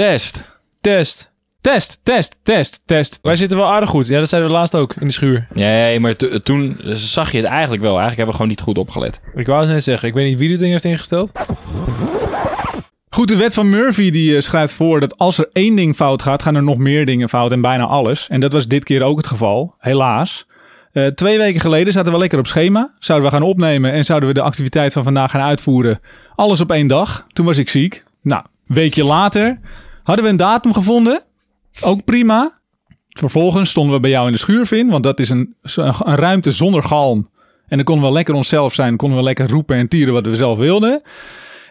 Test. Test. Test, test, test, test. Wij zitten wel aardig goed. Ja, dat zeiden we laatst ook in de schuur. Nee, maar to- toen zag je het eigenlijk wel. Eigenlijk hebben we gewoon niet goed opgelet. Ik wou het net zeggen. Ik weet niet wie dit ding heeft ingesteld. Goed, de wet van Murphy die eh, schrijft voor dat als er één ding fout gaat, gaan er nog meer dingen fout en bijna alles. En dat was dit keer ook het geval, helaas. Eh, twee weken geleden zaten we lekker op schema. Zouden we gaan opnemen en zouden we de activiteit van vandaag gaan uitvoeren. Alles op één dag. Toen was ik ziek. Nou, een weekje later hadden we een datum gevonden. Ook prima. Vervolgens stonden we bij jou in de schuur, Vin, want dat is een, een, een ruimte zonder galm. En dan konden we lekker onszelf zijn, konden we lekker roepen en tieren wat we zelf wilden.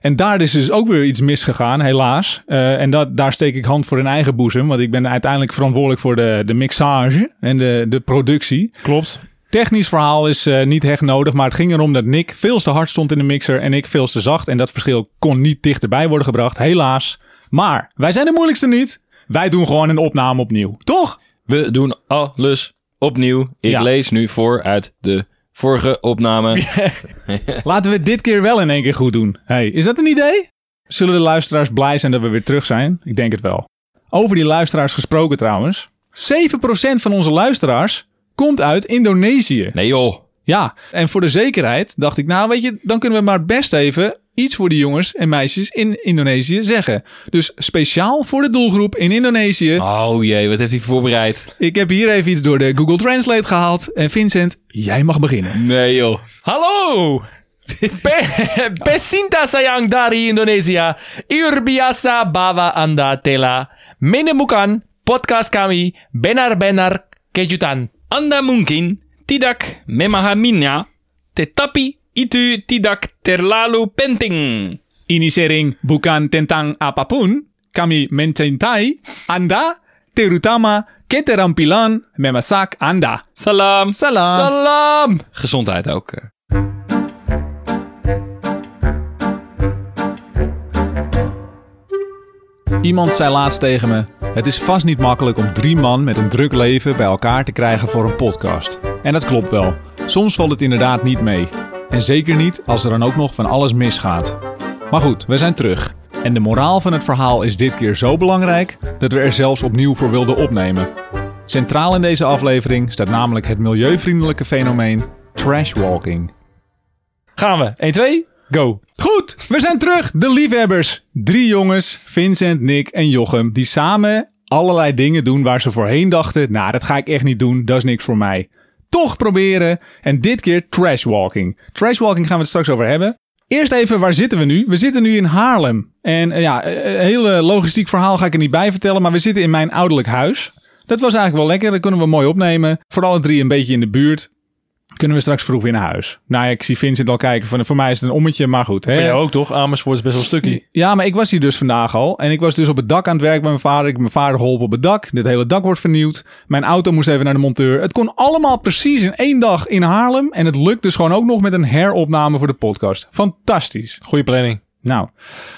En daar is dus ook weer iets misgegaan, helaas. Eh, en dat, daar steek ik hand voor in eigen boezem. Want ik ben uiteindelijk verantwoordelijk voor de, de mixage en de, de productie. Klopt. Technisch verhaal is eh, niet echt nodig. Maar het ging erom dat Nick veel te hard stond in de mixer. En ik veel te zacht. En dat verschil kon niet dichterbij worden gebracht, helaas. Maar wij zijn de moeilijkste niet. Wij doen gewoon een opname opnieuw. Toch? We doen alles opnieuw. Ik Ja. lees nu voor uit de vorige opname. Laten we dit keer wel in één keer goed doen. Hey, is dat een idee? Zullen de luisteraars blij zijn dat we weer terug zijn? Ik denk het wel. Over die luisteraars gesproken trouwens. 7% van onze luisteraars komt uit Indonesië. Nee joh. Ja, en voor de zekerheid dacht ik, nou weet je, dan kunnen we maar best even iets voor die jongens en meisjes in Indonesië zeggen. Dus speciaal voor de doelgroep in Indonesië. Oh jee, wat heeft hij voorbereid? Ik heb hier even iets door de Google Translate gehaald. En Vincent, jij mag beginnen. Nee joh. Hallo! Pe Pecinta sayang dari Indonesia. Ur biasa bawa anda tela. Menemukan podcast kami benar-benar kejutan. Anda mungkin tidak memahaminya, tetapi itu tidak terlalu penting. Ini sering bukan tentang apapun. Kami mencintai Anda, terutama keterampilan memasak Anda. Salam. Salam. Salam! Gezondheid ook. eh. Iemand zei laatst tegen me: Het is vast niet makkelijk om drie man met een druk leven bij elkaar te krijgen voor een podcast. En dat klopt wel. Soms valt het inderdaad niet mee. En zeker niet als er dan ook nog van alles misgaat. Maar goed, we zijn terug. En de moraal van het verhaal is dit keer zo belangrijk dat we er zelfs opnieuw voor wilden opnemen. Centraal in deze aflevering staat namelijk het milieuvriendelijke fenomeen trashwalking. Gaan we. 1, 2, go. Goed, we zijn terug. De liefhebbers. Drie jongens, Vincent, Nick en Jochem, die samen allerlei dingen doen waar ze voorheen dachten, nou dat ga ik echt niet doen, dat is niks voor mij. Toch proberen en dit keer trashwalking. Trashwalking gaan we het straks over hebben. Eerst even, waar zitten we nu? We zitten nu in Haarlem. En eh, ja, eh, een hele logistiek verhaal ga ik er niet bij vertellen, maar we zitten in mijn ouderlijk huis. Dat was eigenlijk wel lekker, dat kunnen we mooi opnemen. Voor alle drie een beetje in de buurt. Kunnen we straks vroeg weer naar huis. Nou ik zie Vincent al kijken. Van, voor mij is het een ommetje, maar goed. Hè? Voor jou ook toch? Amersfoort is best wel een stukje. Ja, maar ik was hier dus vandaag al. En ik was dus op het dak aan het werk bij mijn vader. Ik heb mijn vader geholpen op het dak. Dit hele dak wordt vernieuwd. Mijn auto moest even naar de monteur. Het kon allemaal precies in één dag in Haarlem. En het lukt dus gewoon ook nog met een heropname voor de podcast. Fantastisch. Goeie planning. Nou,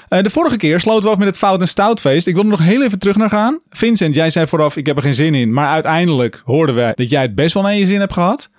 eh, de vorige keer sloten we af met het Fout en Stoutfeest. Ik wil er nog heel even terug naar gaan. Vincent, jij zei vooraf, ik heb er geen zin in. Maar uiteindelijk hoorden we dat jij het best wel naar je zin hebt gehad.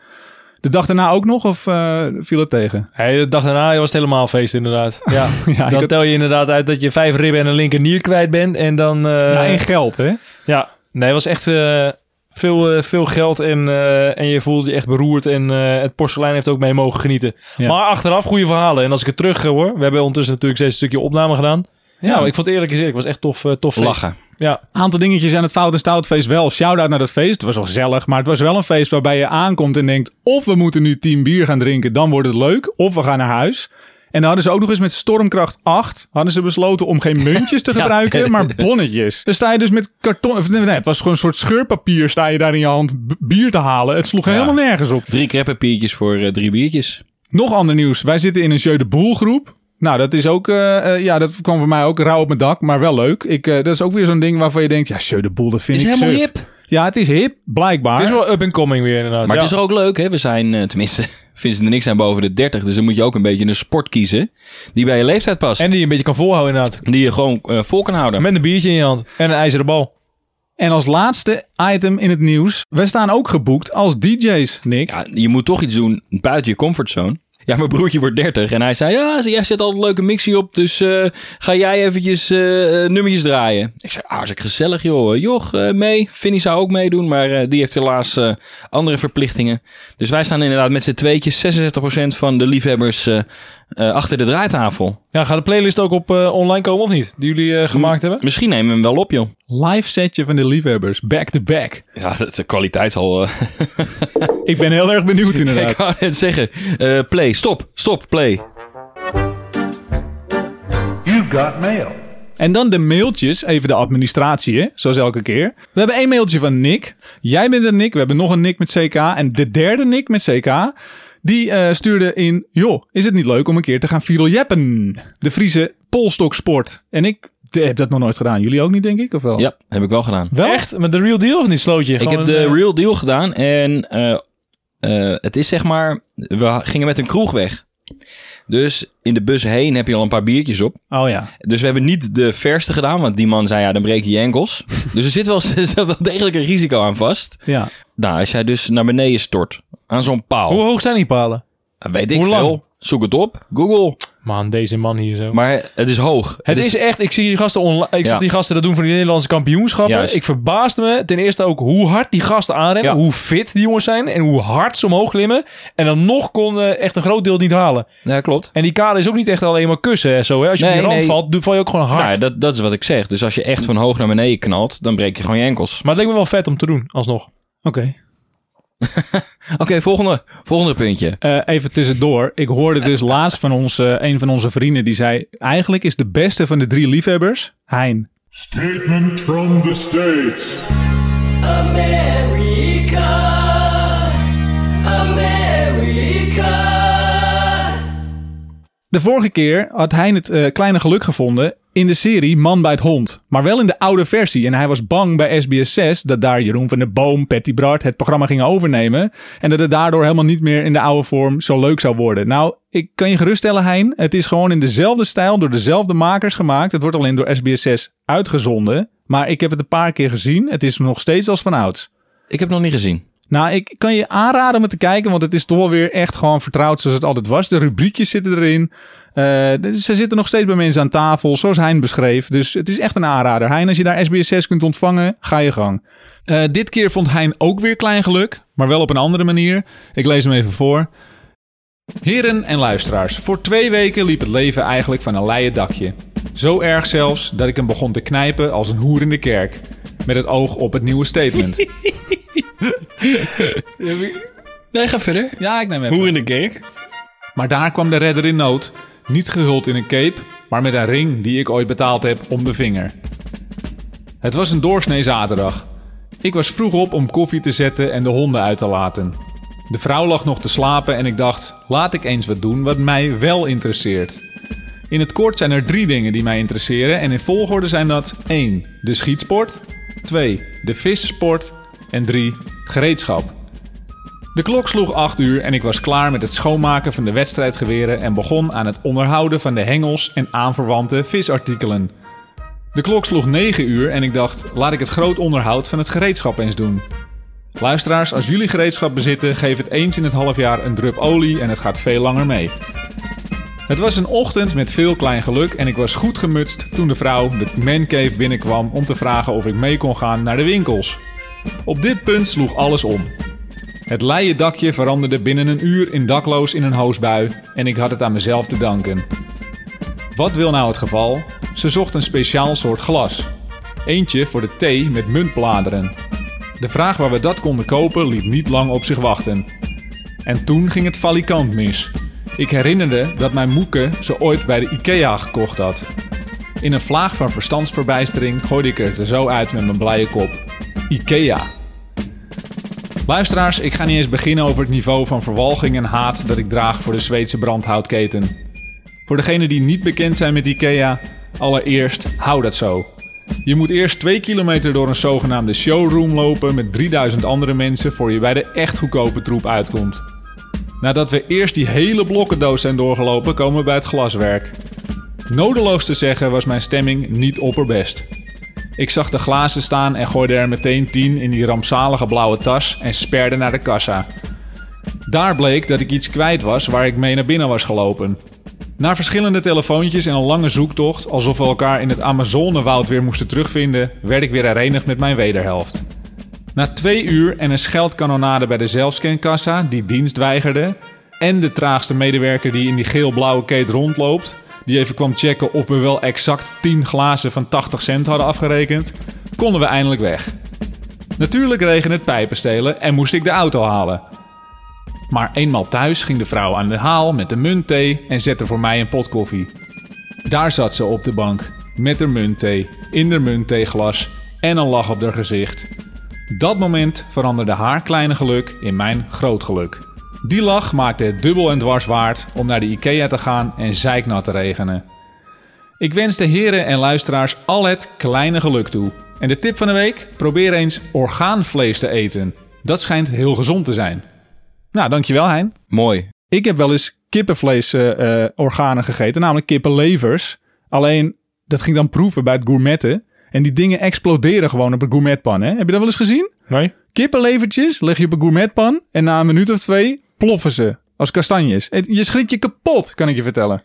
De dag daarna ook nog, of eh, viel het tegen? Hey, de dag daarna was het helemaal feest inderdaad. Ja. Dan had- tel je inderdaad uit dat je vijf ribben en een linker nier kwijt bent. En dan... eh, ja, en geld, hè? Ja, nee, het was echt eh, veel, veel geld en, en je voelde je echt beroerd. En het porselein heeft ook mee mogen genieten. Ja. Maar achteraf goede verhalen. En als ik het terug hoor, we hebben ondertussen natuurlijk steeds een stukje opname gedaan. Ja, maar ik vond het eerlijk gezegd, het was echt tof, eh, tof feest. Lachen. Ja, aantal dingetjes aan het Fout en Stoutfeest wel. Shout-out naar dat feest. Het was wel gezellig, maar het was wel een feest waarbij je aankomt en denkt... of we moeten nu 10 bier gaan drinken, dan wordt het leuk. Of we gaan naar huis. En dan hadden ze ook nog eens met stormkracht 8... hadden ze besloten om geen muntjes te gebruiken, maar bonnetjes. Dan sta je dus met karton... of Nee, het was gewoon een soort scheurpapier sta je daar in je hand bier te halen. Het sloeg helemaal nergens op. Drie crepapiertjes voor eh, drie biertjes. Nog ander nieuws. Wij zitten in een Jeu de Boel groep. Nou, dat is ook, eh, eh, ja, dat kwam voor mij ook rauw op mijn dak, maar wel leuk. Ik, eh, dat is ook weer zo'n ding waarvan je denkt, ja, Jeu de Boel, dat vind Is ik helemaal hip. Ja, het is hip, blijkbaar. het is wel up and coming weer inderdaad. Maar ja. het is er ook leuk, hè? We zijn, tenminste, Vincent en ik zijn boven de 30. Dus dan moet je ook een beetje een sport kiezen die bij je leeftijd past. En die je een beetje kan volhouden inderdaad. die je gewoon vol kan houden. Met een biertje in je hand en een ijzeren bal. En als laatste item in het nieuws, wij staan ook geboekt als DJ's, Nick. Ja, je moet toch iets doen buiten je comfortzone. Ja, mijn broertje wordt 30 en hij zei, ja, jij zet altijd leuke mixie op, dus eh, ga jij eventjes eh, nummertjes draaien. Ik zei, ah, hartstikke gezellig joh. Joch, mee. Vinnie zou ook meedoen, maar die heeft helaas andere verplichtingen. Dus wij staan inderdaad met z'n tweetjes, 66% van de liefhebbers eh, achter de draaitafel. Ja, gaat de playlist ook op eh, online komen of niet? Die jullie eh, gemaakt hebben? Misschien nemen we hem wel op, joh. Live setje van de liefhebbers, back to back. Ja, dat- de kwaliteit zal... eh, Ik ben heel erg benieuwd inderdaad. ik wou net zeggen, eh, play, stop, stop, play. You've got mail. En dan de mailtjes, even de administratie, hè? zoals elke keer. We hebben één mailtje van Nick. Jij bent een Nick, we hebben nog een Nick met CK. En de derde Nick met CK, die eh, stuurde in... joh, is het niet leuk om een keer te gaan jeppen? De Friese polstoksport. En ik heb dat nog nooit gedaan. Jullie ook niet, denk ik? Of wel? Ja, heb ik wel gedaan. Wel? Echt? Met de real deal of niet, Slootje? Ik Gewoon heb de een, eh, real deal gedaan en eh, eh, het is zeg maar, we gingen met een kroeg weg. Dus in de bus heen heb je al een paar biertjes op. Oh ja. Dus we hebben niet de verste gedaan, want die man zei ja, dan breek je je enkels. dus er zit wel, er zit wel degelijk een risico aan vast. ja. Nou, als jij dus naar beneden stort aan zo'n paal, Hoe hoog zijn die palen? weet ik hoe lang? veel. Zoek het op, Google. Man, deze man hier zo. Maar het is hoog. het is, echt, ik zie die gasten online, ik Ja. zag die gasten dat doen voor die Nederlandse kampioenschappen. Juist. Ik verbaasde me ten eerste ook hoe hard die gasten aanrennen, Ja. hoe fit die jongens zijn en hoe hard ze omhoog klimmen. En dan nog kon eh, echt een groot deel niet halen. Ja, klopt. En die kade is ook niet echt alleen maar kussen en zo. Hè? Als je Nee, op die rand nee. valt, doe- val je ook gewoon hard. Nou, dat, dat is wat ik zeg. Dus als je echt van hoog naar beneden knalt, dan breek je gewoon je enkels. Maar het leek me wel vet om te doen, alsnog. Oké. Oké, volgende, volgende puntje. Eh, even tussendoor. Ik hoorde dus laatst van ons, eh, een van onze vrienden die zei... Eigenlijk is de beste van de drie liefhebbers Hein. Statement from the States. America, America. De vorige keer had hij het eh, kleine geluk gevonden in de serie Man bij het Hond. Maar wel in de oude versie. En hij was bang bij SBS 6 dat daar Jeroen van der Boom, Patty Bart het programma gingen overnemen. En dat het daardoor helemaal niet meer in de oude vorm zo leuk zou worden. Nou, ik kan je geruststellen Hein. Het is gewoon in dezelfde stijl door dezelfde makers gemaakt. Het wordt alleen door SBS 6 uitgezonden. Maar ik heb het een paar keer gezien. Het is nog steeds als van ouds. Ik heb het nog niet gezien. Nou, ik kan je aanraden om het te kijken, want het is toch wel weer echt gewoon vertrouwd zoals het altijd was. De rubriekjes zitten erin. Eh, ze zitten nog steeds bij mensen aan tafel, zoals Hein beschreef. Dus het is echt een aanrader. Hein, als je daar SBS 6 kunt ontvangen, ga je gang. Eh, dit keer vond Hein ook weer klein geluk, maar wel op een andere manier. Ik lees hem even voor. Heren en luisteraars, voor twee weken liep het leven eigenlijk van een leien dakje. Zo erg zelfs dat ik hem begon te knijpen als een hoer in de kerk. Met het oog op het nieuwe statement. Nee, ga verder. Ja, ik neem even. Hoe in de kerk? Maar daar kwam de redder in nood. Niet gehuld in een cape, maar met een ring die ik ooit betaald heb om de vinger. Het was een doorsnee zaterdag. Ik was vroeg op om koffie te zetten en de honden uit te laten. De vrouw lag nog te slapen en ik dacht, laat ik eens wat doen wat mij wel interesseert. In het kort zijn er drie dingen die mij interesseren en in volgorde zijn dat 1. De schietsport, 2. De vissport en 3. Gereedschap. De klok sloeg 8 uur en ik was klaar met het schoonmaken van de wedstrijdgeweren en begon aan het onderhouden van de hengels en aanverwante visartikelen. De klok sloeg 9 uur en ik dacht, laat ik het groot onderhoud van het gereedschap eens doen. Luisteraars, als jullie gereedschap bezitten, geef het eens in het half jaar een drup olie en het gaat veel langer mee. Het was een ochtend met veel klein geluk en ik was goed gemutst toen de vrouw de mancave binnenkwam om te vragen of ik mee kon gaan naar de winkels. Op dit punt sloeg alles om. Het leien dakje veranderde binnen een uur in dakloos in een hoosbui en ik had het aan mezelf te danken. Wat wil nou het geval? Ze zocht een speciaal soort glas. Eentje voor de thee met muntbladeren. De vraag waar we dat konden kopen liet niet lang op zich wachten. En toen ging het valikant mis. Ik herinnerde dat mijn moeke ze ooit bij de IKEA gekocht had. In een vlaag van verstandsverbijstering gooide ik er zo uit met mijn blije kop. IKEA. Luisteraars, ik ga niet eens beginnen over het niveau van verwalging en haat dat ik draag voor de Zweedse brandhoutketen. Voor degenen die niet bekend zijn met IKEA, allereerst hou dat zo. Je moet eerst 2 kilometer door een zogenaamde showroom lopen met 3000 andere mensen voor je bij de echt goedkope troep uitkomt. Nadat we eerst die hele blokkendoos zijn doorgelopen, komen we bij het glaswerk. Nodeloos te zeggen was mijn stemming niet opperbest. Ik zag de glazen staan en gooide er meteen 10 in die rampzalige blauwe tas en sperde naar de kassa. Daar bleek dat ik iets kwijt was waar ik mee naar binnen was gelopen. Na verschillende telefoontjes en een lange zoektocht, alsof we elkaar in het Amazonewoud weer moesten terugvinden, werd ik weer herenigd met mijn wederhelft. Na twee uur en een scheldkanonade bij de zelfscankassa die dienst weigerde, en de traagste medewerker die in die geel-blauwe keet rondloopt, die even kwam checken of we wel exact 10 glazen van 80 cent hadden afgerekend, konden we eindelijk weg. Natuurlijk regen het pijpenstelen en moest ik de auto halen. Maar eenmaal thuis ging de vrouw aan de haal met de muntthee en zette voor mij een pot koffie. Daar zat ze op de bank, met haar muntthee, in haar munttheeglas en een lach op haar gezicht. Dat moment veranderde haar kleine geluk in mijn groot geluk. Die lach maakte het dubbel en dwars waard om naar de IKEA te gaan en zeiknat te regenen. Ik wens de heren en luisteraars al het kleine geluk toe. En de tip van de week: probeer eens orgaanvlees te eten. Dat schijnt heel gezond te zijn. Nou, dankjewel Hein. Mooi. Ik heb wel eens kippenvlees-organen gegeten, namelijk kippenlevers. Alleen, dat ging dan proeven bij het gourmetten. En die dingen exploderen gewoon op een gourmetpan. Hè? Heb je dat wel eens gezien? Nee? Kippenlevertjes leg je op een gourmetpan en na een minuut of twee ploffen ze als kastanjes. Je schrikt je kapot, kan ik je vertellen.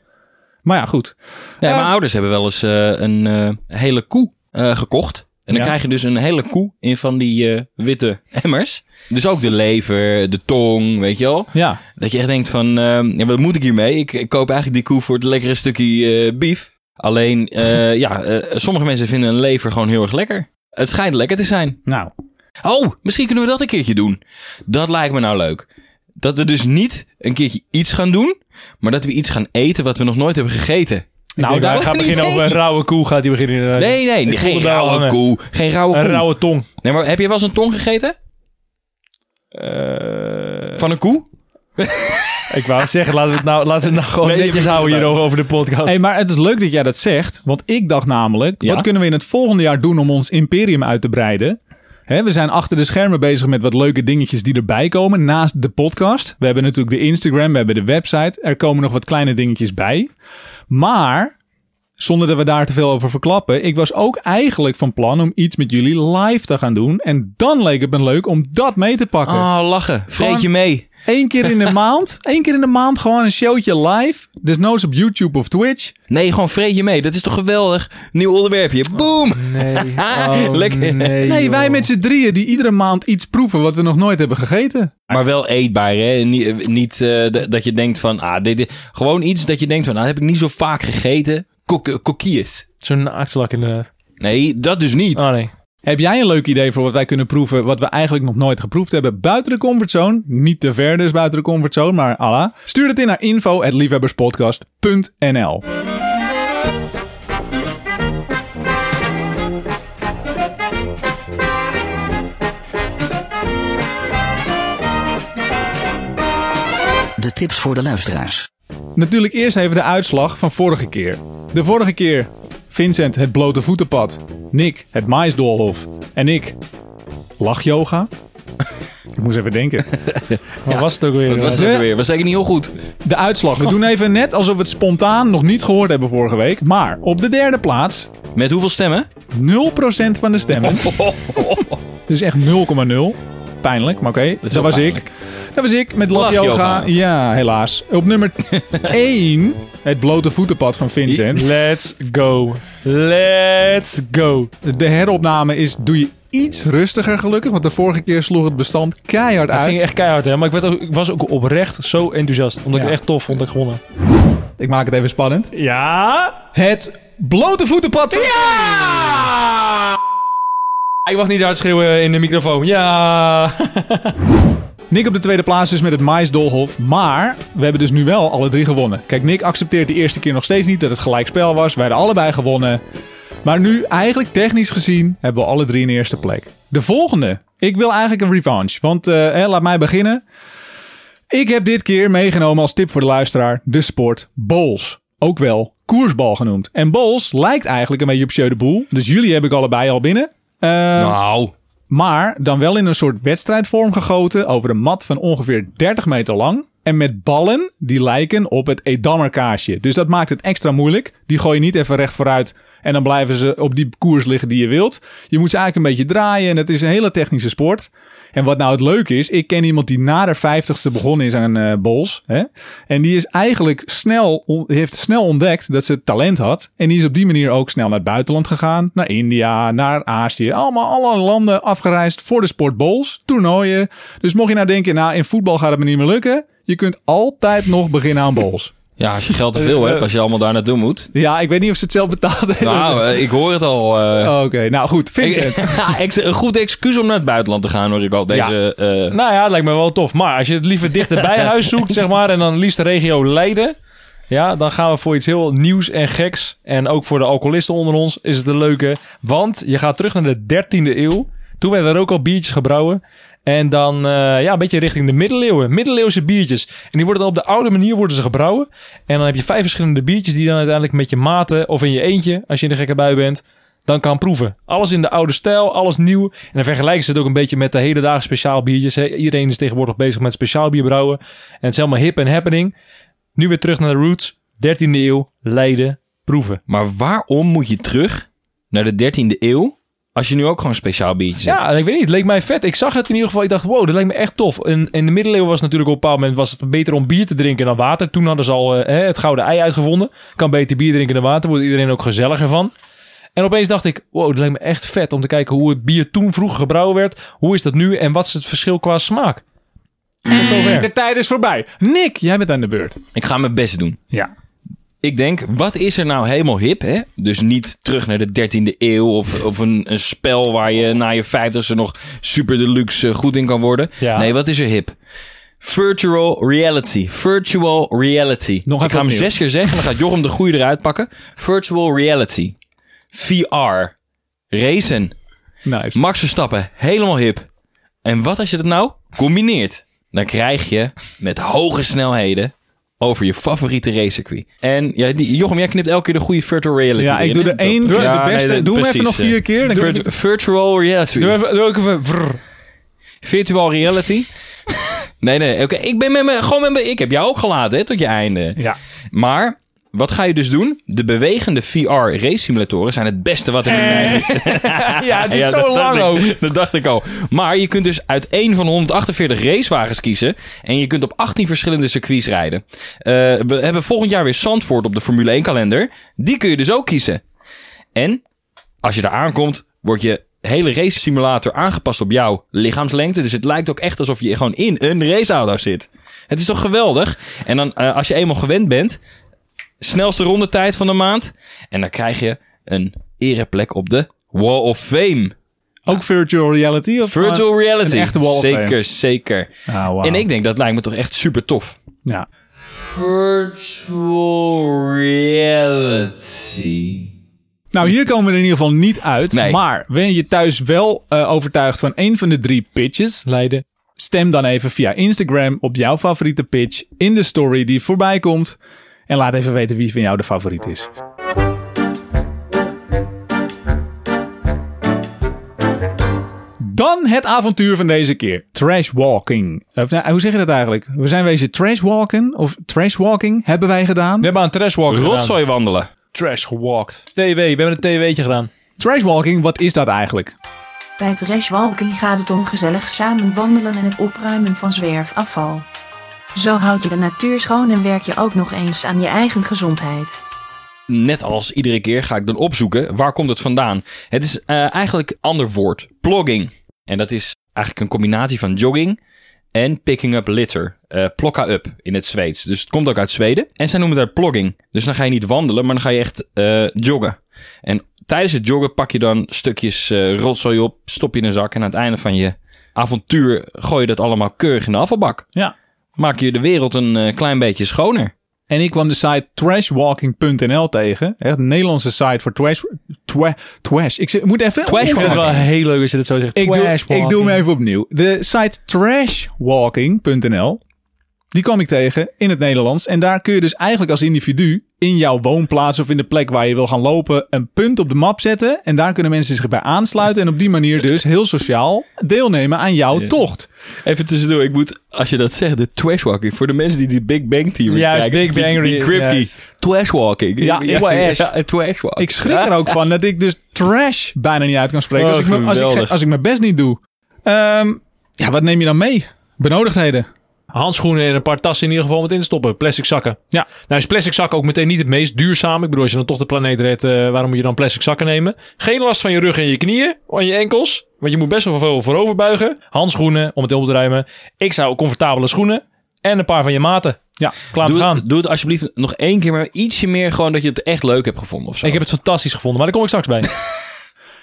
Maar ja, goed. Ja, Eh, mijn ouders hebben wel eens eh, een eh, hele koe eh, gekocht. En dan Ja. krijg je dus een hele koe in van die eh, witte emmers. Dus ook de lever, de tong, weet je wel. Ja, Dat je echt denkt van, eh, ja, wat moet ik hiermee? Ik, ik koop eigenlijk die koe voor het lekkere stukje eh beef. Alleen, eh, ja, eh, sommige mensen vinden een lever gewoon heel erg lekker. Het schijnt lekker te zijn. nou. Oh, misschien kunnen we dat een keertje doen. Dat lijkt me nou leuk. Dat we dus niet een keertje iets gaan doen, maar dat we iets gaan eten wat we nog nooit hebben gegeten. Nou, Nou, daar daar gaat beginnen over een rauwe koe. Gaat hij beginnen. inderdaad. Nee, nee, geen rauwe hangen. koe. Geen rauwe Een koe. rauwe tong. Nee, maar heb je wel eens een tong gegeten? Eh, Van een koe? ik wou zeggen, laten we het nou, laten we het nou gewoon Nee, netjes houden hier over de podcast. Hey, maar het is leuk dat jij dat zegt. Want ik dacht namelijk, Ja? wat kunnen we in het volgende jaar doen om ons imperium uit te breiden? Hè, we zijn achter de schermen bezig met wat leuke dingetjes die erbij komen naast de podcast. We hebben natuurlijk de Instagram, we hebben de website. Er komen nog wat kleine dingetjes bij. Maar, zonder dat we daar te veel over verklappen, ik was ook eigenlijk van plan om iets met jullie live te gaan doen. En dan leek het me leuk om dat mee te pakken. Oh, lachen. Vreet je mee. Eén keer in de maand, één keer in de maand gewoon een showtje live. Desnoods op YouTube of Twitch. Nee, gewoon vreet je mee. Dat is toch geweldig? Nieuw onderwerpje. Boom! nee. Oh, Lekker. Nee, Nee, wij met z'n drieën die iedere maand iets proeven wat we nog nooit hebben gegeten. Maar wel eetbaar, hè? Niet, niet eh, dat je denkt van, ah, dit, dit- gewoon iets dat je denkt van, nou, dat heb ik niet zo vaak gegeten. Kok kokkies. Zo'n naaktslak inderdaad. Nee, dat dus niet. Oh nee. Heb jij een leuk idee voor wat wij kunnen proeven, wat we eigenlijk nog nooit geproefd hebben buiten de comfortzone? Niet te ver dus buiten de comfortzone, maar Allah. Stuur het in naar info@liefhebberspodcast.nl. De tips voor de luisteraars. Natuurlijk eerst even de uitslag van vorige keer. De vorige keer Vincent het blote voetenpad, Nick het maisdoolhof en ik lachyoga. ik moest even denken. Wat was het ook weer? Wat was dat ook weer? Was zeker niet heel goed. De uitslag. We doen even net alsof we het spontaan nog niet gehoord hebben vorige week. Maar op de derde plaats Met hoeveel stemmen? 0% van de stemmen. Dus echt 0,0. Pijnlijk, maar oké. Dat, was pijnlijk. ik. Dat was ik met Lachyoga. yoga. Ja, helaas. Op nummer 1 het blote voetenpad van Vincent. Let's go. Let's go. De heropname is doe je iets rustiger gelukkig. Want de vorige keer sloeg het bestand keihard Het uit. ging echt keihard, hè? Maar ik, werd ook, ik was ook oprecht zo enthousiast. Omdat ik Ja. het echt tof vond dat ik gewonnen had. Ik maak het even spannend. Ja! Het blote voetenpad van Ik mag niet hard schreeuwen in de microfoon. Ja! Nick op de tweede plaats dus met het maisdolhof. Maar we hebben dus nu wel alle drie gewonnen. Kijk, Nick accepteert de eerste keer nog steeds niet dat het gelijkspel was. Wij hadden allebei gewonnen. Maar nu, eigenlijk technisch gezien, hebben we alle drie een eerste plek. De volgende. Ik wil eigenlijk een revanche. Want, hè, laat mij beginnen. Ik heb dit keer meegenomen als tip voor de luisteraar de sport bowls. Ook wel koersbal genoemd. En bowls lijkt eigenlijk een beetje op Jeu de Boel. Dus jullie heb ik allebei al binnen. Eh, Nou, maar dan wel in een soort wedstrijdvorm gegoten over een mat van ongeveer 30 meter lang. En met ballen die lijken op het Edammerkaasje. Dus dat maakt het extra moeilijk. Die gooi je niet even recht vooruit en dan blijven ze op die koers liggen die je wilt. Je moet ze eigenlijk een beetje draaien en het is een hele technische sport. En wat nou het leuke is, ik ken iemand die na de vijftigste begonnen is aan eh bols. Hè? En die is eigenlijk snel, heeft snel ontdekt dat ze talent had. En die is op die manier ook snel naar het buitenland gegaan. Naar India, naar Azië. Allemaal alle landen afgereisd voor de sport bowls, toernooien. Dus mocht je nou denken, nou in voetbal gaat het me niet meer lukken. Je kunt altijd nog beginnen aan bowls. Ja, als je geld te veel hebt, als je allemaal daar naartoe moet. Ja, ik weet niet of ze het zelf betaald hebben. Nou, eh, ik hoor het al. eh. Oké, nou goed. Vincent. Een goed excuus om naar het buitenland te gaan, hoor ik al. Deze, eh, Nou ja, het lijkt me wel tof. Maar als je het liever dichter bij huis zoekt, zeg maar, en dan liefst de regio Leiden. Ja, dan gaan we voor iets heel nieuws en geks. En ook voor de alcoholisten onder ons is het een leuke. Want je gaat terug naar de 13e eeuw. Toen werden er ook al biertjes gebrouwen. En dan eh, ja, een beetje richting de middeleeuwen. Middeleeuwse biertjes. En die worden dan op de oude manier worden ze gebrouwen. En dan heb je vijf verschillende biertjes die dan uiteindelijk met je maten of in je eentje, als je in de gekke bui bent, dan kan proeven. Alles in de oude stijl, alles nieuw. En dan vergelijken ze het ook een beetje met de hele dagen speciaal biertjes. Iedereen is tegenwoordig bezig met speciaal bier brouwen. En het is helemaal hip en happening. Nu weer terug naar de roots. 13e eeuw, Leiden, proeven. maar waarom moet je terug naar de 13e eeuw als je nu ook gewoon speciaal biertjes hebt? Ja, ik weet niet. Het leek mij vet. Ik zag het in ieder geval. Ik dacht, wow, dat lijkt me echt tof. In, in de middeleeuwen was het natuurlijk op een bepaald moment was het beter om bier te drinken dan water. Toen hadden ze al eh, hè, het gouden ei uitgevonden. Kan beter bier drinken dan water. Wordt iedereen ook gezelliger van. En opeens dacht ik, wow, dat lijkt me echt vet om te kijken hoe het bier toen vroeger gebrouwen werd. Hoe is dat nu en wat is het verschil qua smaak? Tot zover. De tijd is voorbij. Nick, jij bent aan de beurt. Ik ga mijn best doen. Ja. Ik denk, wat is er nou helemaal hip, hè? Dus niet terug naar de 13e eeuw of, of een, een spel waar je na je 50ste nog super deluxe goed in kan worden. Ja. Nee, wat is er hip? Virtual reality. Virtual reality. Nog ik ga hem zes keer zeggen, dan gaat Jochem de goede eruit pakken. Virtual reality. VR. Racen. Nice. Max Verstappen, helemaal hip. En wat als je dat nou combineert? Dan krijg je met hoge snelheden over je favoriete racecircuit. En ja, die, Jochem, jij knipt elke keer de goede virtual reality Ja, ik doe er één, Top. de beste. nee, doe hem even nog vier eh. keer. Dan Virt- virtual reality. Doe even, doe even vrr. Virtual reality. nee, nee, oké. Ik ben met me, gewoon met me. Ik heb jou ook gelaten, hè, tot je einde. Ja. Maar, wat ga je dus doen? De bewegende VR race simulatoren zijn het beste wat er te krijgen Ja, dit is Ja, zo dat lang dacht ook. ik- Dat dacht ik al. Maar je kunt dus uit één van 148 racewagens kiezen. En je kunt op 18 verschillende circuits rijden. Eh, we hebben volgend jaar weer Zandvoort op de Formule 1 kalender. Die kun je dus ook kiezen. En als je daar aankomt, wordt je hele race simulator aangepast op jouw lichaamslengte. Dus het lijkt ook echt alsof je gewoon in een raceauto zit. Het is toch geweldig? En dan, eh, als je eenmaal gewend bent, snelste rondetijd van de maand. En dan krijg je een ereplek op de Wall of Fame. Ook virtual reality? Of Virtual reality. een echte Wall of zeker, Fame. zeker. Ah, wauw. En ik denk dat lijkt me toch echt super tof. Ja. Virtual reality. Nou, hier komen we er in ieder geval niet uit. Nee. Maar ben je thuis wel eh, overtuigd van een van de drie pitches? Leiden. Stem dan even via Instagram op jouw favoriete pitch in de story die voorbij komt. En laat even weten wie van jou de favoriet is. Dan het avontuur van deze keer. Trashwalking. Of, nou, hoe zeg je dat eigenlijk? We zijn wezen trashwalken of trashwalking hebben wij gedaan. We hebben aan trashwalk gedaan. Rotzooi wandelen. Trash gewalkt. TW, we hebben een TW'tje gedaan. Trashwalking, wat is dat eigenlijk? Bij trashwalking gaat het om gezellig samen wandelen en het opruimen van zwerfafval. Zo houd je de natuur schoon en werk je ook nog eens aan je eigen gezondheid. Net als iedere keer ga ik dan opzoeken waar komt het vandaan. Het is eh, eigenlijk een ander woord. Plogging. En dat is eigenlijk een combinatie van jogging en picking up litter. Eh plokka up in het Zweeds. Dus het komt ook uit Zweden. En zij noemen dat plogging. Dus dan ga je niet wandelen, maar dan ga je echt eh, joggen. En tijdens het joggen pak je dan stukjes eh, rotzooi op, stop je in een zak. En aan het einde van je avontuur gooi je dat allemaal keurig in de afvalbak. Ja. Maak je de wereld een eh, klein beetje schoner. En ik kwam de site trashwalking.nl tegen. Echt een Nederlandse site voor trash. Twa, trash. Ik moet even. Trash vind het wel heel leuk als je dit zo zegt. Ik doe, ik doe hem even opnieuw. De site trashwalking.nl. Die kwam ik tegen in het Nederlands. En daar kun je dus eigenlijk als individu in jouw woonplaats of in de plek waar je wil gaan lopen een punt op de map zetten. En daar kunnen mensen zich bij aansluiten. En op die manier dus heel sociaal deelnemen aan jouw tocht. Even tussendoor, ik moet, als je dat zegt, de trashwalking. Voor de mensen die die Big Bang Theory Juist, kijken. Big Bang die, die. Trashwalking. Ja, ja, trash. ja, trashwalking. Ik schrik er ook van dat ik dus trash bijna niet uit kan spreken. Oh, als, ik me, als, ik, geweldig. als ik mijn best niet doe. Ehm, Ja, wat neem je dan mee? Benodigdheden. Handschoenen en een paar tassen in ieder geval met in te stoppen. Plastic zakken. Ja. Nou is plastic zakken ook meteen niet het meest duurzaam. Ik bedoel, als je dan toch de planeet redt, eh, waarom moet je dan plastic zakken nemen? Geen last van je rug en je knieën, en je enkels. Want je moet best wel veel voorover buigen. Handschoenen, om het op te ruimen. Ik zou comfortabele schoenen. En een paar van je maten. Ja. Klaar om te Doe, gaan. doe het alsjeblieft nog één keer, maar ietsje meer gewoon dat je het echt leuk hebt gevonden of zo. Ik heb het fantastisch gevonden, maar daar kom ik straks bij.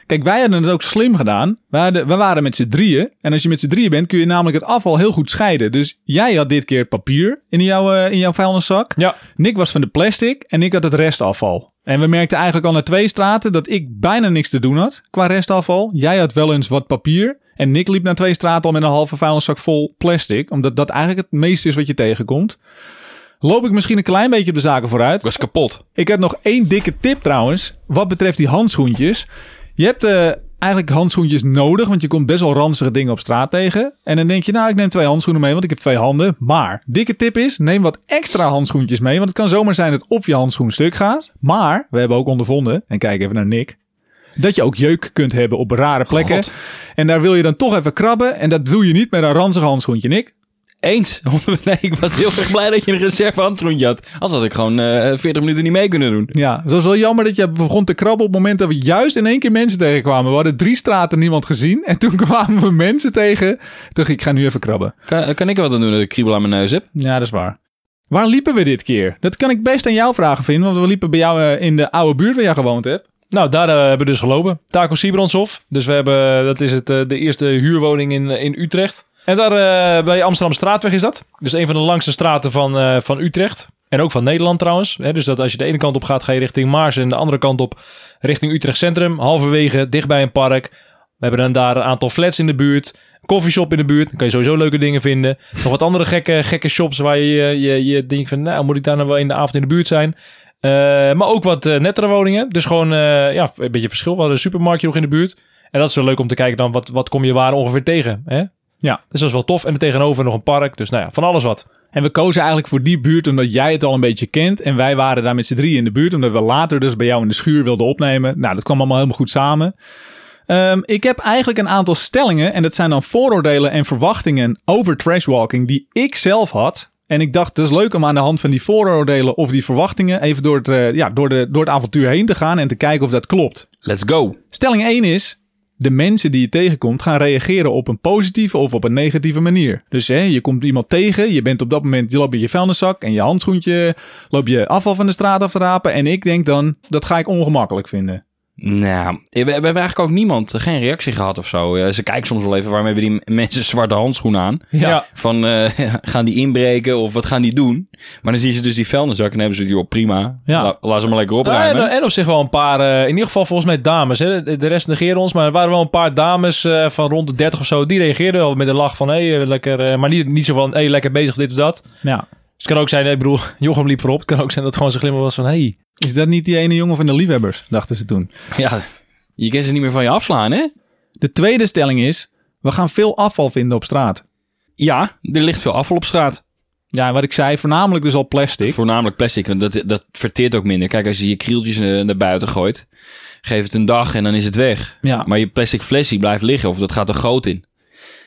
Kijk, wij hadden het ook slim gedaan. We, hadden, we waren met z'n drieën. En als je met z'n drieën bent, kun je namelijk het afval heel goed scheiden. Dus jij had dit keer papier in jouw, eh, in jouw vuilniszak. ja. Nick was van de plastic en ik had het restafval. En we merkten eigenlijk al na twee straten dat ik bijna niks te doen had qua restafval. Jij had wel eens wat papier. En Nick liep na twee straten al met een halve vuilniszak vol plastic. Omdat dat eigenlijk het meeste is wat je tegenkomt. Loop ik misschien een klein beetje op de zaken vooruit. Ik was kapot. Ik heb nog één dikke tip trouwens. Wat betreft die handschoentjes. Je hebt eh, eigenlijk handschoentjes nodig. Want je komt best wel ranzige dingen op straat tegen. En dan denk je, nou ik neem twee handschoenen mee. Want ik heb twee handen. Maar, dikke tip is, neem wat extra handschoentjes mee. Want het kan zomaar zijn dat of je handschoen stuk gaat. Maar, we hebben ook ondervonden. En kijk even naar Nick. Dat je ook jeuk kunt hebben op rare plekken. God. En daar wil je dan toch even krabben. En dat doe je niet met een ranzig handschoentje, Nick. Eens. Nee, ik was heel erg blij dat je een reserve handschoentje had. Anders had ik gewoon eh 40 minuten niet mee kunnen doen. Ja, het was wel jammer dat je begon te krabben op het moment dat we juist in één keer mensen tegenkwamen. We hadden drie straten niemand gezien. En toen kwamen we mensen tegen. Toen ik, ga nu even krabben. Kan, kan ik er wat aan doen dat ik kriebel aan mijn neus heb? Ja, dat is waar. Waar liepen we dit keer? Dat kan ik best aan jou vragen, vinden. Want we liepen bij jou eh, in de oude buurt waar jij gewoond hebt. Nou, daar eh, hebben we dus gelopen. Taco Siebrandsof. Dus we hebben, dat is het, eh, de eerste huurwoning in, eh, in Utrecht. En daar eh, bij Amsterdam Straatweg is dat. Dus een van de langste straten van, eh, van Utrecht. En ook van Nederland trouwens. Dus dat als je de ene kant op gaat, ga je richting Maars. En de andere kant op richting Utrecht Centrum. Halverwege, dichtbij een park. We hebben dan daar een aantal flats in de buurt. Koffieshop in de buurt. Dan kan je sowieso leuke dingen vinden. Nog wat andere gekke, gekke shops waar je, je, je, denkt van... Nou, moet ik daar nou wel in de avond in de buurt zijn? Eh, maar ook wat nettere woningen. Dus gewoon ja, een beetje verschil. We hadden een supermarktje nog in de buurt. En dat is wel leuk om te kijken dan. Wat, wat kom je waar ongeveer tegen? Hè? Ja. Dus dat is wel tof. En er tegenover nog een park. Dus nou ja, van alles wat. En we kozen eigenlijk voor die buurt omdat jij het al een beetje kent. En wij waren daar met z'n drieën in de buurt. Omdat we later dus bij jou in de schuur wilden opnemen. Nou, dat kwam allemaal helemaal goed samen. Ehm, ik heb eigenlijk een aantal stellingen. En dat zijn dan vooroordelen en verwachtingen over trashwalking die ik zelf had. En ik dacht, het is leuk om aan de hand van die vooroordelen of die verwachtingen even door het, eh, ja, door, de, door het avontuur heen te gaan en te kijken of dat klopt. Let's go. Stelling 1 is: de mensen die je tegenkomt gaan reageren op een positieve of op een negatieve manier. Dus hè, je komt iemand tegen, je bent op dat moment, je loopt met je vuilniszak en je handschoentje, loop je afval van de straat af te rapen. En ik denk dan, dat ga ik ongemakkelijk vinden. Nou, we, we hebben eigenlijk ook niemand, eh, geen reactie gehad of zo. Eh, ze kijken soms wel even, waarom hebben die mensen zwarte handschoenen aan? Ja. Van, eh, gaan die inbreken of wat gaan die doen? Maar dan zien ze dus die vuilniszak en hebben ze die op prima. Ja. La- laat ze maar lekker Ja, opruimen. en, en op zich wel een paar, eh, in ieder geval volgens mij dames. Hè? De, de rest negeren ons, maar er waren wel een paar dames eh, van rond de 30 of zo. Die reageerden wel met een lach van, hé, hey, lekker. eh, maar niet, niet zo van, hé, hey, lekker bezig, dit of dat. Ja. Dus het kan ook zijn, ik bedoel, Jochem liep voorop. Het kan ook zijn dat het gewoon zijn glimmer was van, hé. Hey. Is dat niet die ene jongen van de liefhebbers, dachten ze toen. Ja, je kan ze niet meer van je afslaan, hè? De tweede stelling is, we gaan veel afval vinden op straat. Ja, er ligt veel afval op straat. Ja, wat ik zei, voornamelijk dus al plastic. Voornamelijk plastic, want dat, dat verteert ook minder. Kijk, als je je krieltjes eh, naar buiten gooit, geef het een dag en dan is het weg. Ja. Maar je plastic flesje blijft liggen of dat gaat er groot in.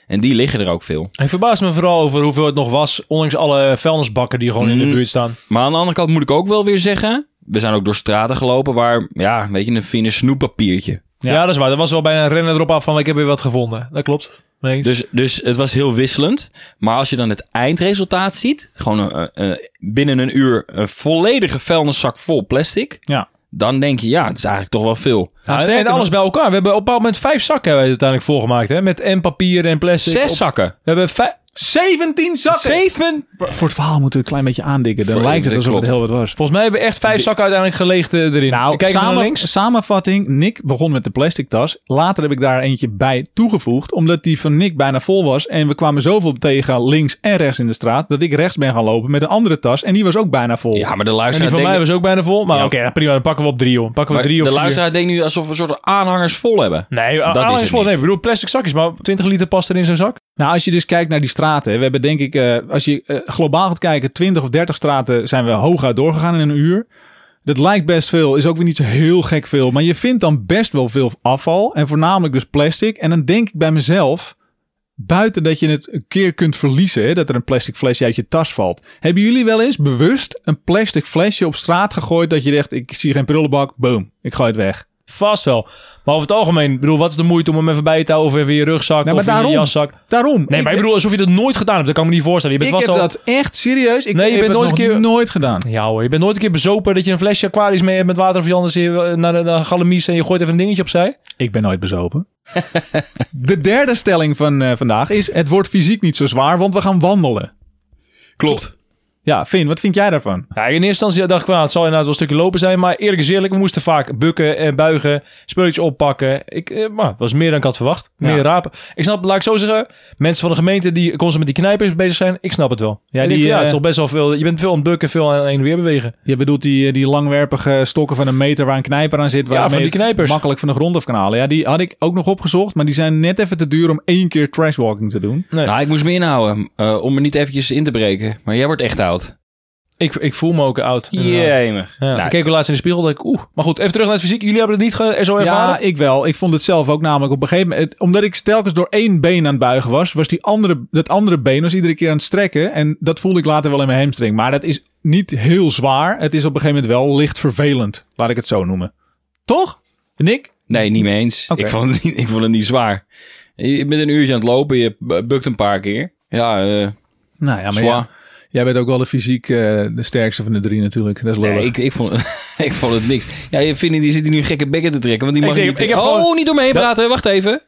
En die liggen er ook veel. Ik verbaas me vooral over hoeveel het nog was, ondanks alle vuilnisbakken die gewoon in de Mm. buurt staan. Maar aan de andere kant moet ik ook wel weer zeggen, we zijn ook door straten gelopen waar, ja, weet je, een fine snoeppapiertje. Ja. dat is waar. Dat was wel bijna een rennen erop af van, ik heb weer wat gevonden. Dat klopt. Dus, dus het was heel wisselend. Maar als je dan het eindresultaat ziet, gewoon eh, eh, binnen een uur een volledige vuilniszak vol plastic, Ja. Dan denk je, ja, het is eigenlijk toch wel veel. Ja, en- sterker en alles bij elkaar. We hebben op een bepaald moment vijf zakken hebben we uiteindelijk volgemaakt. Hè? Met en papier en plastic. Zes Op- zakken. We hebben vijf... 17 zakken! Zeven? Voor het verhaal moeten we een klein beetje aandikken. Dan lijkt het alsof het heel wat was. Volgens mij hebben we echt vijf zakken uiteindelijk geleegd eh, erin. Nou, Kijk even naar samen- links. samenvatting. Nick begon met de plastic tas. Later heb ik daar eentje bij toegevoegd. Omdat die van Nick bijna vol was. En we kwamen zoveel tegen links en rechts in de straat. Dat ik rechts ben gaan lopen met een andere tas. En die was ook bijna vol. Ja, maar de En die luisteraar van mij denkt, was ook bijna vol. Maar Ja. oké, prima. Dan pakken we op drie, joh. Pakken we maar drie of de vier. luisteraar denkt nu alsof we een soort aanhangers vol hebben. Nee, Dat is het vol. niet. Nee, ik bedoel plastic zakjes. Maar 20 liter past er in zo'n zak. Nou, als je dus kijkt naar die straten. We hebben denk ik, eh, als je eh, globaal gaat kijken, 20 of 30 straten zijn we hooguit doorgegaan in een uur. Dat lijkt best veel, is ook weer niet zo heel gek veel. Maar je vindt dan best wel veel afval. En voornamelijk dus plastic. En dan denk ik bij mezelf, buiten dat je het een keer kunt verliezen, hè, dat er een plastic flesje uit je tas valt. Hebben jullie wel eens bewust een plastic flesje op straat gegooid dat je dacht, ik zie geen prullenbak, boom, ik gooi het weg. Vast wel. Maar over het algemeen, ik bedoel, wat is de moeite om hem even bij te houden of even in je rugzak of maar in je daarom. jaszak? Daarom. Nee, maar ik bedoel, alsof je dat nooit gedaan hebt, dat kan ik me niet voorstellen. Je ik bent heb vast al... dat echt serieus. Ik Nee, je heb bent nooit nog een keer- nooit gedaan. Ja hoor, je bent nooit een keer bezopen dat je een flesje Aquarius mee hebt met water of je anders hier naar de, naar de galamies en je gooit even een dingetje opzij. Ik ben nooit bezopen. de derde stelling van eh, vandaag is: het wordt fysiek niet zo zwaar, want we gaan wandelen. Klopt. Ja, Finn, wat vind jij daarvan? Ja, in eerste instantie dacht ik van, nou, het zal inderdaad wel een stukje lopen zijn. Maar eerlijk is eerlijk, we moesten vaak bukken en buigen, spulletjes oppakken. Ik, eh, maar het was meer dan ik had verwacht. Meer Ja. rapen. Ik snap, laat ik zo zeggen, mensen van de gemeente die constant met die knijpers bezig zijn, ik snap het wel. Ja, die, die, ja, het eh, is toch best wel veel. Je bent veel aan het bukken, veel aan het weer bewegen. Je bedoelt die, eh, die langwerpige stokken van een meter waar een knijper aan zit. Ja, waarmee van die knijpers. Makkelijk van de grond af kan halen. Ja, die had ik ook nog opgezocht, maar die zijn net even te duur om één keer trashwalking te doen. Nee. Nou, ik moest me inhouden eh, om me niet eventjes in te breken. Maar jij wordt echt oud. Ik, ik voel me ook oud. Jemig. Ja, Nou, ik keek laatst in de spiegel, dacht ik, oeh. Maar goed, even terug naar het fysiek. Jullie hebben het niet ge- zo ervaren? Ja, ik wel. Ik vond het zelf ook namelijk op een gegeven moment. Omdat ik telkens door één been aan het buigen was, was die andere, dat andere been was iedere keer aan het strekken. En dat voelde ik later wel in mijn hamstring. Maar dat is niet heel zwaar. Het is op een gegeven moment wel licht vervelend. Laat ik het zo noemen. Toch? Nick? Nee, niet mee eens. Ik, vond het niet, ik vond het niet zwaar. Je bent een uurtje aan het lopen, je bukt een paar keer. Ja, eh Nou ja, maar ja, jij bent ook wel de fysiek eh, de sterkste van de drie natuurlijk. Dat is lullig. Nee, ik, ik, vond, ik vond het niks. Ja, je Vinnie die zit hier nu gekke bekken te trekken. Want die Ik mag denk- niet... ik heb oh, gewoon- niet door me heen Dat- praten. Wacht even.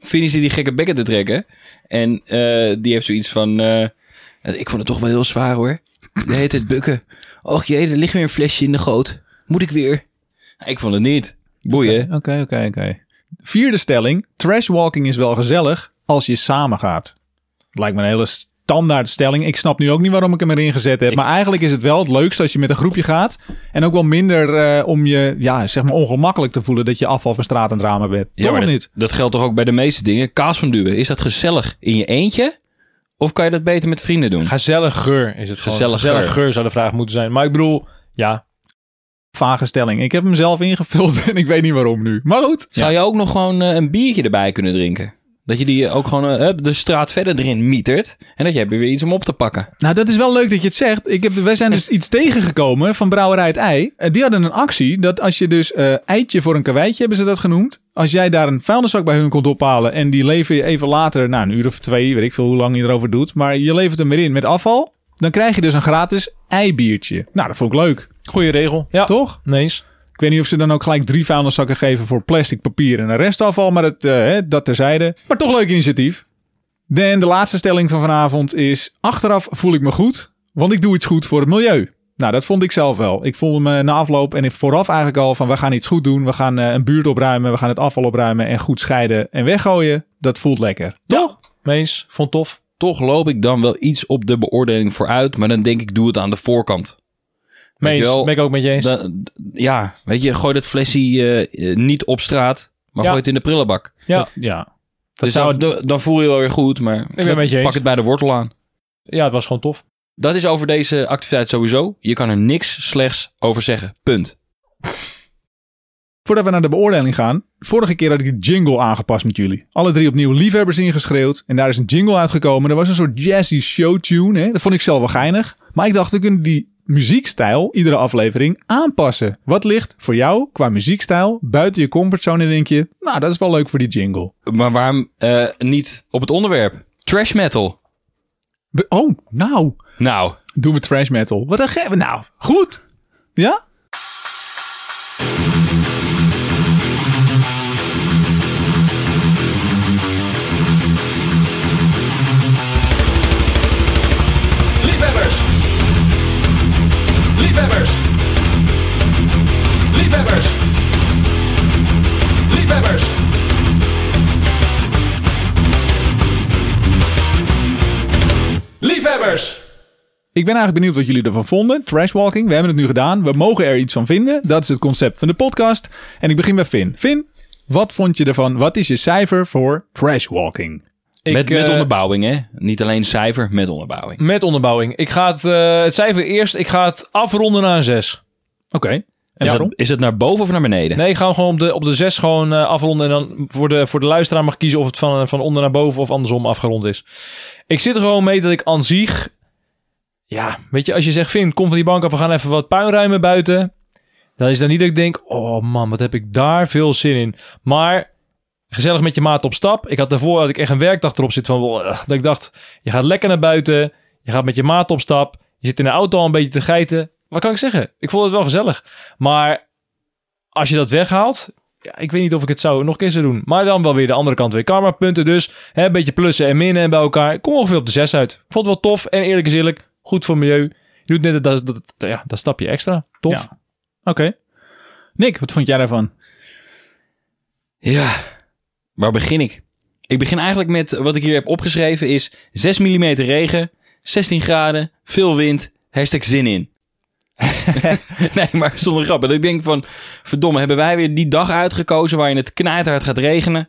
Vinnie zit die gekke bekken te trekken. En eh, die heeft zoiets van... eh, ik vond het toch wel heel zwaar hoor. De hele tijd bukken. Och jee, er ligt weer een flesje in de goot. Moet ik weer? Ik vond het niet. Boeien. Oké, oké, oké. Vierde stelling. Trashwalking is wel gezellig als je samen gaat. Lijkt me een hele standaard stelling. Ik snap nu ook niet waarom ik hem erin gezet heb. Ik- Maar eigenlijk is het wel het leukste als je met een groepje gaat. En ook wel minder eh, om je, ja, zeg maar ongemakkelijk te voelen dat je afval van straat het ramen bent. Ja, Toch dat, niet? dat geldt toch ook bij de meeste dingen. Kaas van duwen. Is dat gezellig in je eentje? Of kan je dat beter met vrienden doen? Gezellig geur is het. Gezellig geur zou de vraag moeten zijn. Maar ik bedoel, ja. Vage stelling. Ik heb hem zelf ingevuld en ik weet niet waarom nu. Maar goed. Zou je ook nog gewoon eh, een biertje erbij kunnen drinken? Dat je die ook gewoon eh, de straat verder erin mietert. En dat je hebt weer iets om op te pakken. Nou, dat is wel leuk dat je het zegt. Ik heb, wij zijn dus iets tegengekomen van Brouwerij het Ei. Eh, die hadden een actie dat als je dus eh, eitje voor een karweitje hebben ze dat genoemd. Als jij daar een vuilniszak bij hun komt ophalen en die lever je even later, nou een uur of twee, weet ik veel hoe lang je erover doet. Maar je levert hem weer in met afval. Dan krijg je dus een gratis eibiertje. Nou, dat vond ik leuk. Goeie regel. Ja. Toch? Nee eens. Ik weet niet of ze dan ook gelijk drie vuilniszakken geven voor plastic, papier en een restafval. Maar het, eh, hè, dat terzijde. Maar toch leuk initiatief. En de laatste stelling van vanavond is... Achteraf voel ik me goed, want ik doe iets goed voor het milieu. Nou, dat vond ik zelf wel. Ik voelde me na afloop en vooraf eigenlijk al van... we gaan iets goed doen, we gaan eh, een buurt opruimen... we gaan het afval opruimen en goed scheiden en weggooien. Dat voelt lekker. Toch? Nee eens. Vond tof. Toch loop ik dan wel iets op de beoordeling vooruit. Maar dan denk ik, doe het aan de voorkant. Weet Nee je eens. wel, Ben ik ook met je eens. Dan- ja, weet je, gooi dat flesje eh, eh, niet op straat. Maar Ja. gooi het in de prullenbak. ja. Dat- ja. Dat dus zou dan, dan voel je wel weer goed. Maar ben het met je eens. pak het bij de wortel aan. ja, het was gewoon tof. Dat is over deze activiteit sowieso. Je kan er niks slechts over zeggen. Punt. Voordat we naar de beoordeling gaan. Vorige keer had ik de jingle aangepast met jullie. Alle drie opnieuw liefhebbers ingeschreeuwd. En daar is een jingle uitgekomen. Er was een soort jazzy showtune. Hè? Dat vond ik zelf wel geinig. Maar ik dacht, we kunnen die muziekstijl iedere aflevering aanpassen. Wat ligt voor jou qua muziekstijl buiten je comfortzone? En denk je, nou dat is wel leuk voor die jingle. Maar waarom eh, niet op het onderwerp? Trash metal. Be- oh, nou. Nou, Doen we trash metal. Wat een ge... Nou, goed. Ja? Liefhebbers. Liefhebbers. Liefhebbers. Liefhebbers. Ik ben eigenlijk benieuwd wat jullie ervan vonden. Trashwalking, we hebben het nu gedaan. We mogen er iets van vinden. Dat is het concept van de podcast. En ik begin bij Finn. Finn, wat vond je ervan? Wat is je cijfer voor trashwalking? Ik, met, met eh, onderbouwing hè. Niet alleen cijfer, met onderbouwing. Met onderbouwing. Ik ga het, eh, het cijfer eerst. Ik ga het afronden naar een 6. Oké. En is, waarom? het, is het naar boven of naar beneden? Nee, ik ga hem gewoon op de, op de 6 gewoon eh, afronden. En dan voor de, voor de luisteraar mag kiezen of het van, van onder naar boven of andersom afgerond is. Ik zit er gewoon mee dat ik aan zich... Ja, weet je, als je zegt, Finn, kom van die bank af, we gaan even wat puin ruimen buiten. Dan is dan niet dat ik denk, oh man, wat heb ik daar veel zin in. Maar gezellig met je maat op stap. Ik had daarvoor had ik echt een werkdag erop zitten van, "Ugh," dat ik dacht, je gaat lekker naar buiten. Je gaat met je maat op stap. Je zit in de auto al een beetje te geiten. Wat kan ik zeggen? Ik vond het wel gezellig. Maar als je dat weghaalt, ja, ik weet niet of ik het zou nog een keer zou doen. Maar dan wel weer de andere kant weer. Karma punten dus. Hè, een beetje plussen en minnen bij elkaar. Ik kom ongeveer op de 6 uit. Ik vond het wel tof. En eerlijk is eerlijk, goed voor milieu. Je doet net dat, dat, dat, ja, dat stapje extra. Tof. Ja. Oké. Nick, wat vond jij daarvan? Ja, waar begin ik? Ik begin eigenlijk met wat ik hier heb opgeschreven is 6 mm regen, 16 graden, veel wind, hashtag zin in. nee, maar zonder grappen. Ik denk van, verdomme, hebben wij weer die dag uitgekozen waarin het knijterhard gaat regenen,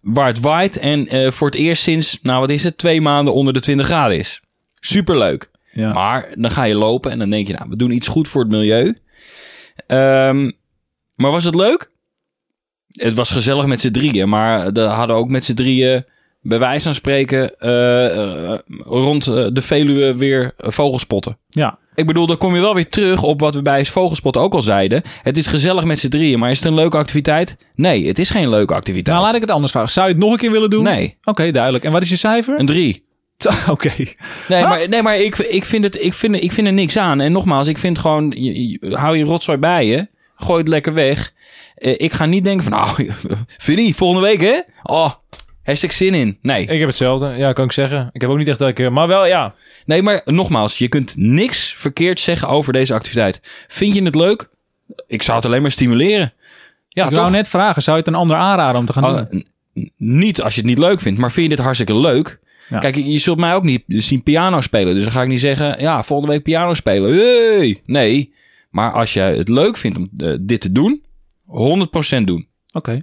waar het waait en eh, voor het eerst sinds, nou wat is het, twee maanden onder de 20 graden is. Superleuk. Ja. Maar dan ga je lopen en dan denk je, nou, we doen iets goed voor het milieu. Ehm, maar was het leuk? Het was gezellig met z'n drieën, maar we hadden ook met z'n drieën, bij wijze van spreken, eh, eh, rond eh, de Veluwe weer vogelspotten. ja. Ik bedoel, dan kom je wel weer terug op wat we bij vogelspotten ook al zeiden. Het is gezellig met z'n drieën, maar is het een leuke activiteit? Nee, het is geen leuke activiteit. Nou, laat ik het anders vragen. Zou je het nog een keer willen doen? Nee, Oké, duidelijk. En wat is je cijfer? een drie. Oké. Nee, maar, nee, maar ik, ik, vind het, ik, vind, ik vind er niks aan. En nogmaals, ik vind gewoon, je- je- hou je rotzooi bij je. Gooi het lekker weg. Eh, ik ga niet denken van, nou, Vinnie, volgende week hè? Oh, hashtag zin in. Nee. Ik heb hetzelfde. Ja, kan ik zeggen. Ik heb ook niet echt dat ik... eh, Maar wel, ja. Nee, maar nogmaals, je kunt niks verkeerd zeggen over deze activiteit. Vind je het leuk? Ik zou het alleen maar stimuleren. Ja, ik toch? wou net vragen, zou je het een ander aanraden om te gaan Oh, doen? niet als je het niet leuk vindt, maar vind je dit hartstikke leuk? Ja. Kijk, je zult mij ook niet zien piano spelen. Dus dan ga ik niet zeggen, ja, volgende week piano spelen. Hey! Nee. Maar als je het leuk vindt om eh, dit te doen, 100% doen. Oké.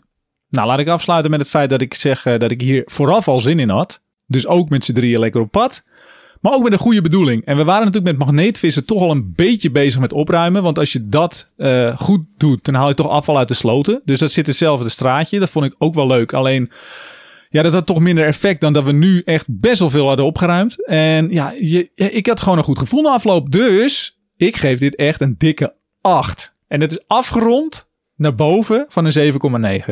Nou, laat ik afsluiten met het feit dat ik zeg eh, dat ik hier vooraf al zin in had. Dus ook met z'n drieën lekker op pad. Maar ook met een goede bedoeling. En we waren natuurlijk met magneetvissen toch al een beetje bezig met opruimen. Want als je dat eh, goed doet, dan haal je toch afval uit de sloten. Dus dat zit hetzelfde straatje. Dat vond ik ook wel leuk. Alleen, ja, dat had toch minder effect dan dat we nu echt best wel veel hadden opgeruimd. En ja, je, ik had gewoon een goed gevoel na afloop. Dus ik geef dit echt een dikke 8. En het is afgerond naar boven van een 7,9.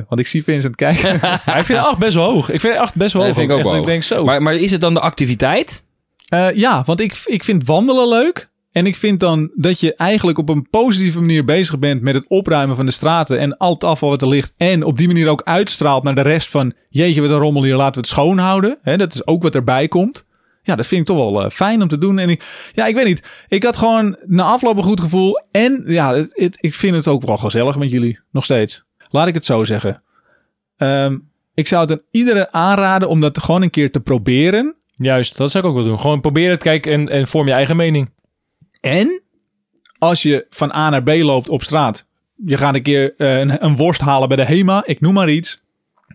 Want ik zie Vincent kijken. Ja, ik vind 8 best wel hoog. Ik vind 8 best wel Nee, hoog. vind ik ook denk zo. Maar, maar is het dan de activiteit? Eh, ja, want ik, ik vind wandelen leuk. En ik vind dan dat je eigenlijk op een positieve manier bezig bent met het opruimen van de straten en al het afval wat er ligt. En op die manier ook uitstraalt naar de rest van, jeetje wat een rommel hier, laten we het schoon houden. Dat is ook wat erbij komt. Ja, dat vind ik toch wel eh, fijn om te doen. En ik, ja, ik weet niet. Ik had gewoon na afloop een goed gevoel. En ja, het, het- ik vind het ook wel gezellig met jullie. Nog steeds. Laat ik het zo zeggen. Ehm, ik zou het aan iedereen aanraden om dat gewoon een keer te proberen. Juist, dat zou ik ook wel doen. Gewoon proberen het, kijken en, en vorm je eigen mening. En als je van A naar B loopt op straat, je gaat een keer eh, een, een worst halen bij de Hema, ik noem maar iets.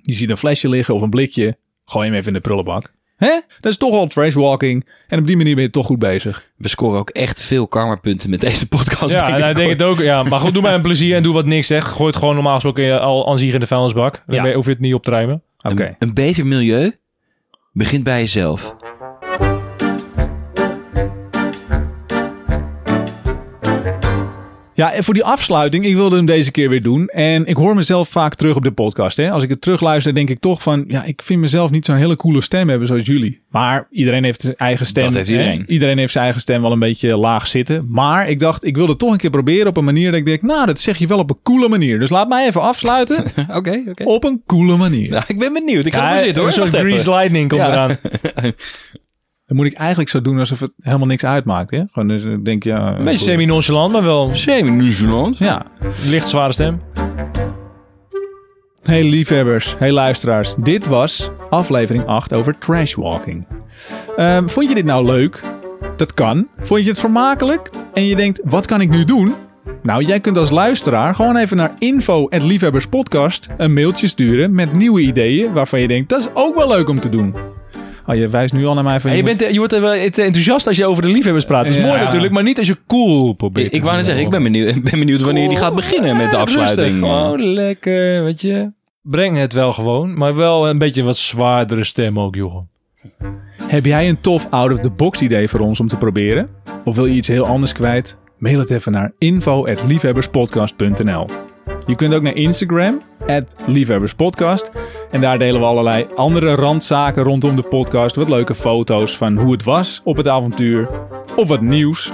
Je ziet een flesje liggen of een blikje, gooi hem even in de prullenbak. Hè? Dat is toch al trashwalking. En op die manier ben je toch goed bezig. We scoren ook echt veel karmapunten met deze podcast. Ja, denk en hij ik. denkt het ook. Ja, maar goed, doe mij een plezier en doe wat niks zegt. Gooi het gewoon normaal gesproken al aan zich in de vuilnisbak. Dan Ja. hoef je het niet op te ruimen. Oké. Een, een beter milieu begint bij jezelf. Ja, en voor die afsluiting, ik wilde hem deze keer weer doen. En ik hoor mezelf vaak terug op de podcast. Hè? Als ik het terugluister, denk ik toch van... Ja, ik vind mezelf niet zo'n hele coole stem hebben zoals jullie. Maar iedereen heeft zijn eigen stem. Dat heeft hè? iedereen. Iedereen heeft zijn eigen stem wel een beetje laag zitten. Maar ik dacht, ik wilde toch een keer proberen op een manier dat ik denk... Nou, dat zeg je wel op een coole manier. Dus laat mij even afsluiten Oké, oké. op een coole manier. Nou, ik ben benieuwd. Ik ga Ja, ervoor zitten hoor. Een soort Wacht even. grease lightning komt Ja. eraan. Dan moet ik eigenlijk zo doen alsof het helemaal niks uitmaakt. Hè? Gewoon dus ik denk, ja... Een beetje semi-nonchalant, maar wel Semi-nonchalant. Ja, licht zware stem. Hey liefhebbers, hey luisteraars. Dit was aflevering 8 over trashwalking. Ehm vond je dit nou leuk? Dat kan. Vond je het vermakelijk? En je denkt, wat kan ik nu doen? Nou, jij kunt als luisteraar gewoon even naar info.liefhebberspodcast een mailtje sturen met nieuwe ideeën waarvan je denkt, dat is ook wel leuk om te doen. Oh, je wijst nu al naar mij van... Ja, je, moet- bent, je wordt er enthousiast als je over de liefhebbers praat. Dat is Ja. mooi natuurlijk, maar niet als je cool probeert. Ik, ik wou net zeggen, ik ben benieuwd, ben benieuwd wanneer die gaat beginnen met de Ja, afsluiting. rustig, Gewoon lekker, weet je. Breng het wel gewoon, maar wel een beetje wat zwaardere stem ook, Jochem. Heb jij een tof out-of-the-box idee voor ons om te proberen? Of wil je iets heel anders kwijt? Mail het even naar info.liefhebberspodcast.nl Je kunt ook naar Instagram, liefhebberspodcast. En daar delen we allerlei andere randzaken rondom de podcast. Wat leuke foto's van hoe het was op het avontuur. Of wat nieuws.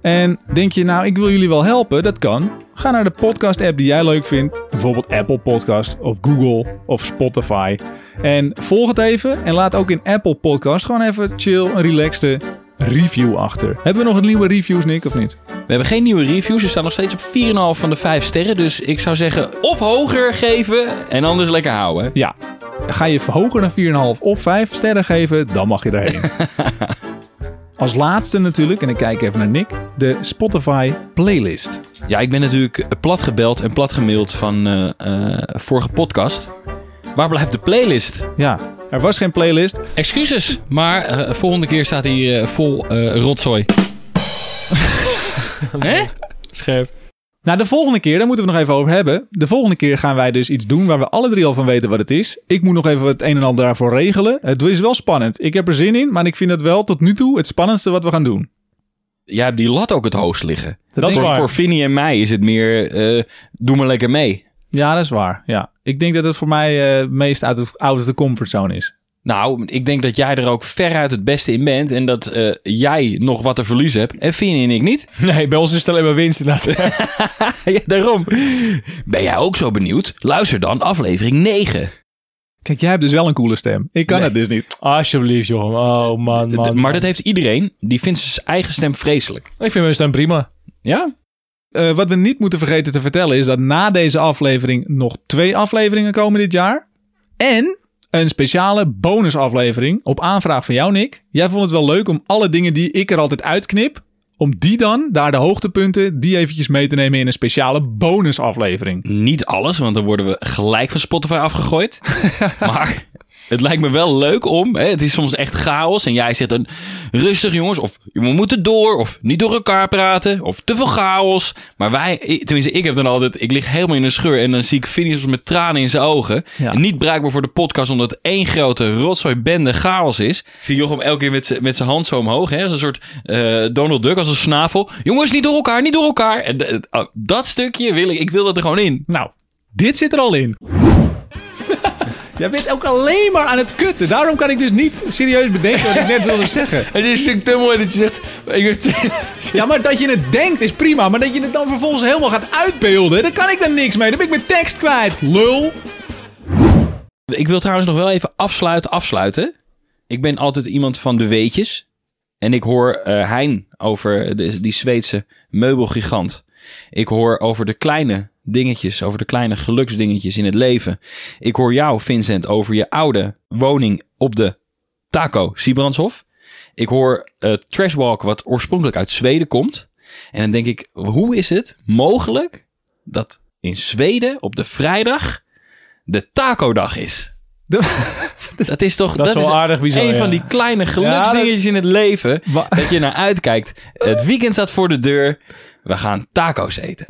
En denk je, nou, ik wil jullie wel helpen? Dat kan. Ga naar de podcast-app die jij leuk vindt. Bijvoorbeeld Apple Podcast of Google of Spotify. En volg het even en laat ook in Apple Podcast gewoon even chill een relaxte review achter. Hebben we nog een nieuwe reviews, Nick, of niet? We hebben geen nieuwe reviews. Ze staan nog steeds op 4,5 van de 5 sterren. Dus ik zou zeggen, of hoger geven en anders lekker houden. Ja. Ga je hoger dan 4,5 of 5 sterren geven, dan mag je erheen. Als laatste natuurlijk, en ik kijk even naar Nick, de Spotify playlist. Ja, ik ben natuurlijk plat gebeld en plat gemaild van eh, eh, vorige podcast. Waar blijft de playlist? Ja, er was geen playlist. Excuses, maar eh, volgende keer staat hij eh, vol eh, rotzooi. Hè? Scherp. Nou, de volgende keer, daar moeten we nog even over hebben. De volgende keer gaan wij dus iets doen waar we alle drie al van weten wat het is. Ik moet nog even het een en ander daarvoor regelen. Het is wel spannend. Ik heb er zin in, maar ik vind het wel tot nu toe het spannendste wat we gaan doen. Jij hebt die lat ook het hoogst liggen. Dat is voor, waar. voor Vinnie en mij is het meer, eh, doe maar lekker mee. Ja, dat is waar. Ja. Ik denk dat het voor mij eh meest uit de, out of the comfortzone is. Nou, ik denk dat jij er ook veruit het beste in bent. En dat eh, jij nog wat te verliezen hebt. En Vinnie en ik niet. Nee, bij ons is het alleen maar winst inderdaad. ja, daarom. Ben jij ook zo benieuwd? Luister dan aflevering 9. Kijk, jij hebt dus wel een coole stem. Ik kan Nee. het dus niet. Alsjeblieft, Jochem. Oh, man, man. maar man. dat heeft iedereen. Die vindt zijn eigen stem vreselijk. Ik vind mijn stem prima. Ja? Eh, wat we niet moeten vergeten te vertellen is dat na deze aflevering nog twee afleveringen komen dit jaar. En een speciale bonusaflevering op aanvraag van jou, Nick. Jij vond het wel leuk om alle dingen die ik er altijd uitknip, om die dan, daar de hoogtepunten, die eventjes mee te nemen in een speciale bonusaflevering. Niet alles, want dan worden we gelijk van Spotify afgegooid. maar het lijkt me wel leuk om. Hè, het is soms echt chaos. En jij zegt dan rustig jongens. Of we moeten door. Of niet door elkaar praten. Of te veel chaos. Maar wij, tenminste ik heb dan altijd. Ik lig helemaal in een scheur. En dan zie ik Phineas met tranen in zijn ogen. Ja. En niet bruikbaar voor de podcast. Omdat het één grote rotzooi bende chaos is. Ik zie Jochem elke keer met met zijn hand zo omhoog. Hè, als een soort eh, Donald Duck. Als een snavel. Jongens niet door elkaar. Niet door elkaar. En eh, oh, dat stukje wil ik. Ik wil dat er gewoon in. Nou, dit zit er al in. Jij bent ook alleen maar aan het kutten. Daarom kan ik dus niet serieus bedenken wat ik net wilde zeggen. Het is te mooi dat je zegt... Ik Ja, maar dat je het denkt is prima. Maar dat je het dan vervolgens helemaal gaat uitbeelden, daar kan ik dan niks mee. Dan ben ik mijn tekst kwijt. Lul. Ik wil trouwens nog wel even afsluiten, afsluiten. Ik ben altijd iemand van de weetjes. En ik hoor eh Hein over de, die Zweedse meubelgigant. Ik hoor over de kleine dingetjes, over de kleine geluksdingetjes in het leven. Ik hoor jou, Vincent, over je oude woning op de Taco Siebrandhof. Ik hoor eh Trashwalk, wat oorspronkelijk uit Zweden komt. En dan denk ik, hoe is het mogelijk dat in Zweden op de vrijdag de taco-dag is? Dat is toch Dat is wel aardig bizar, een ja. van die kleine geluksdingetjes in het leven. Wa- Dat je naar uitkijkt. Het weekend staat voor de deur. We gaan taco's eten.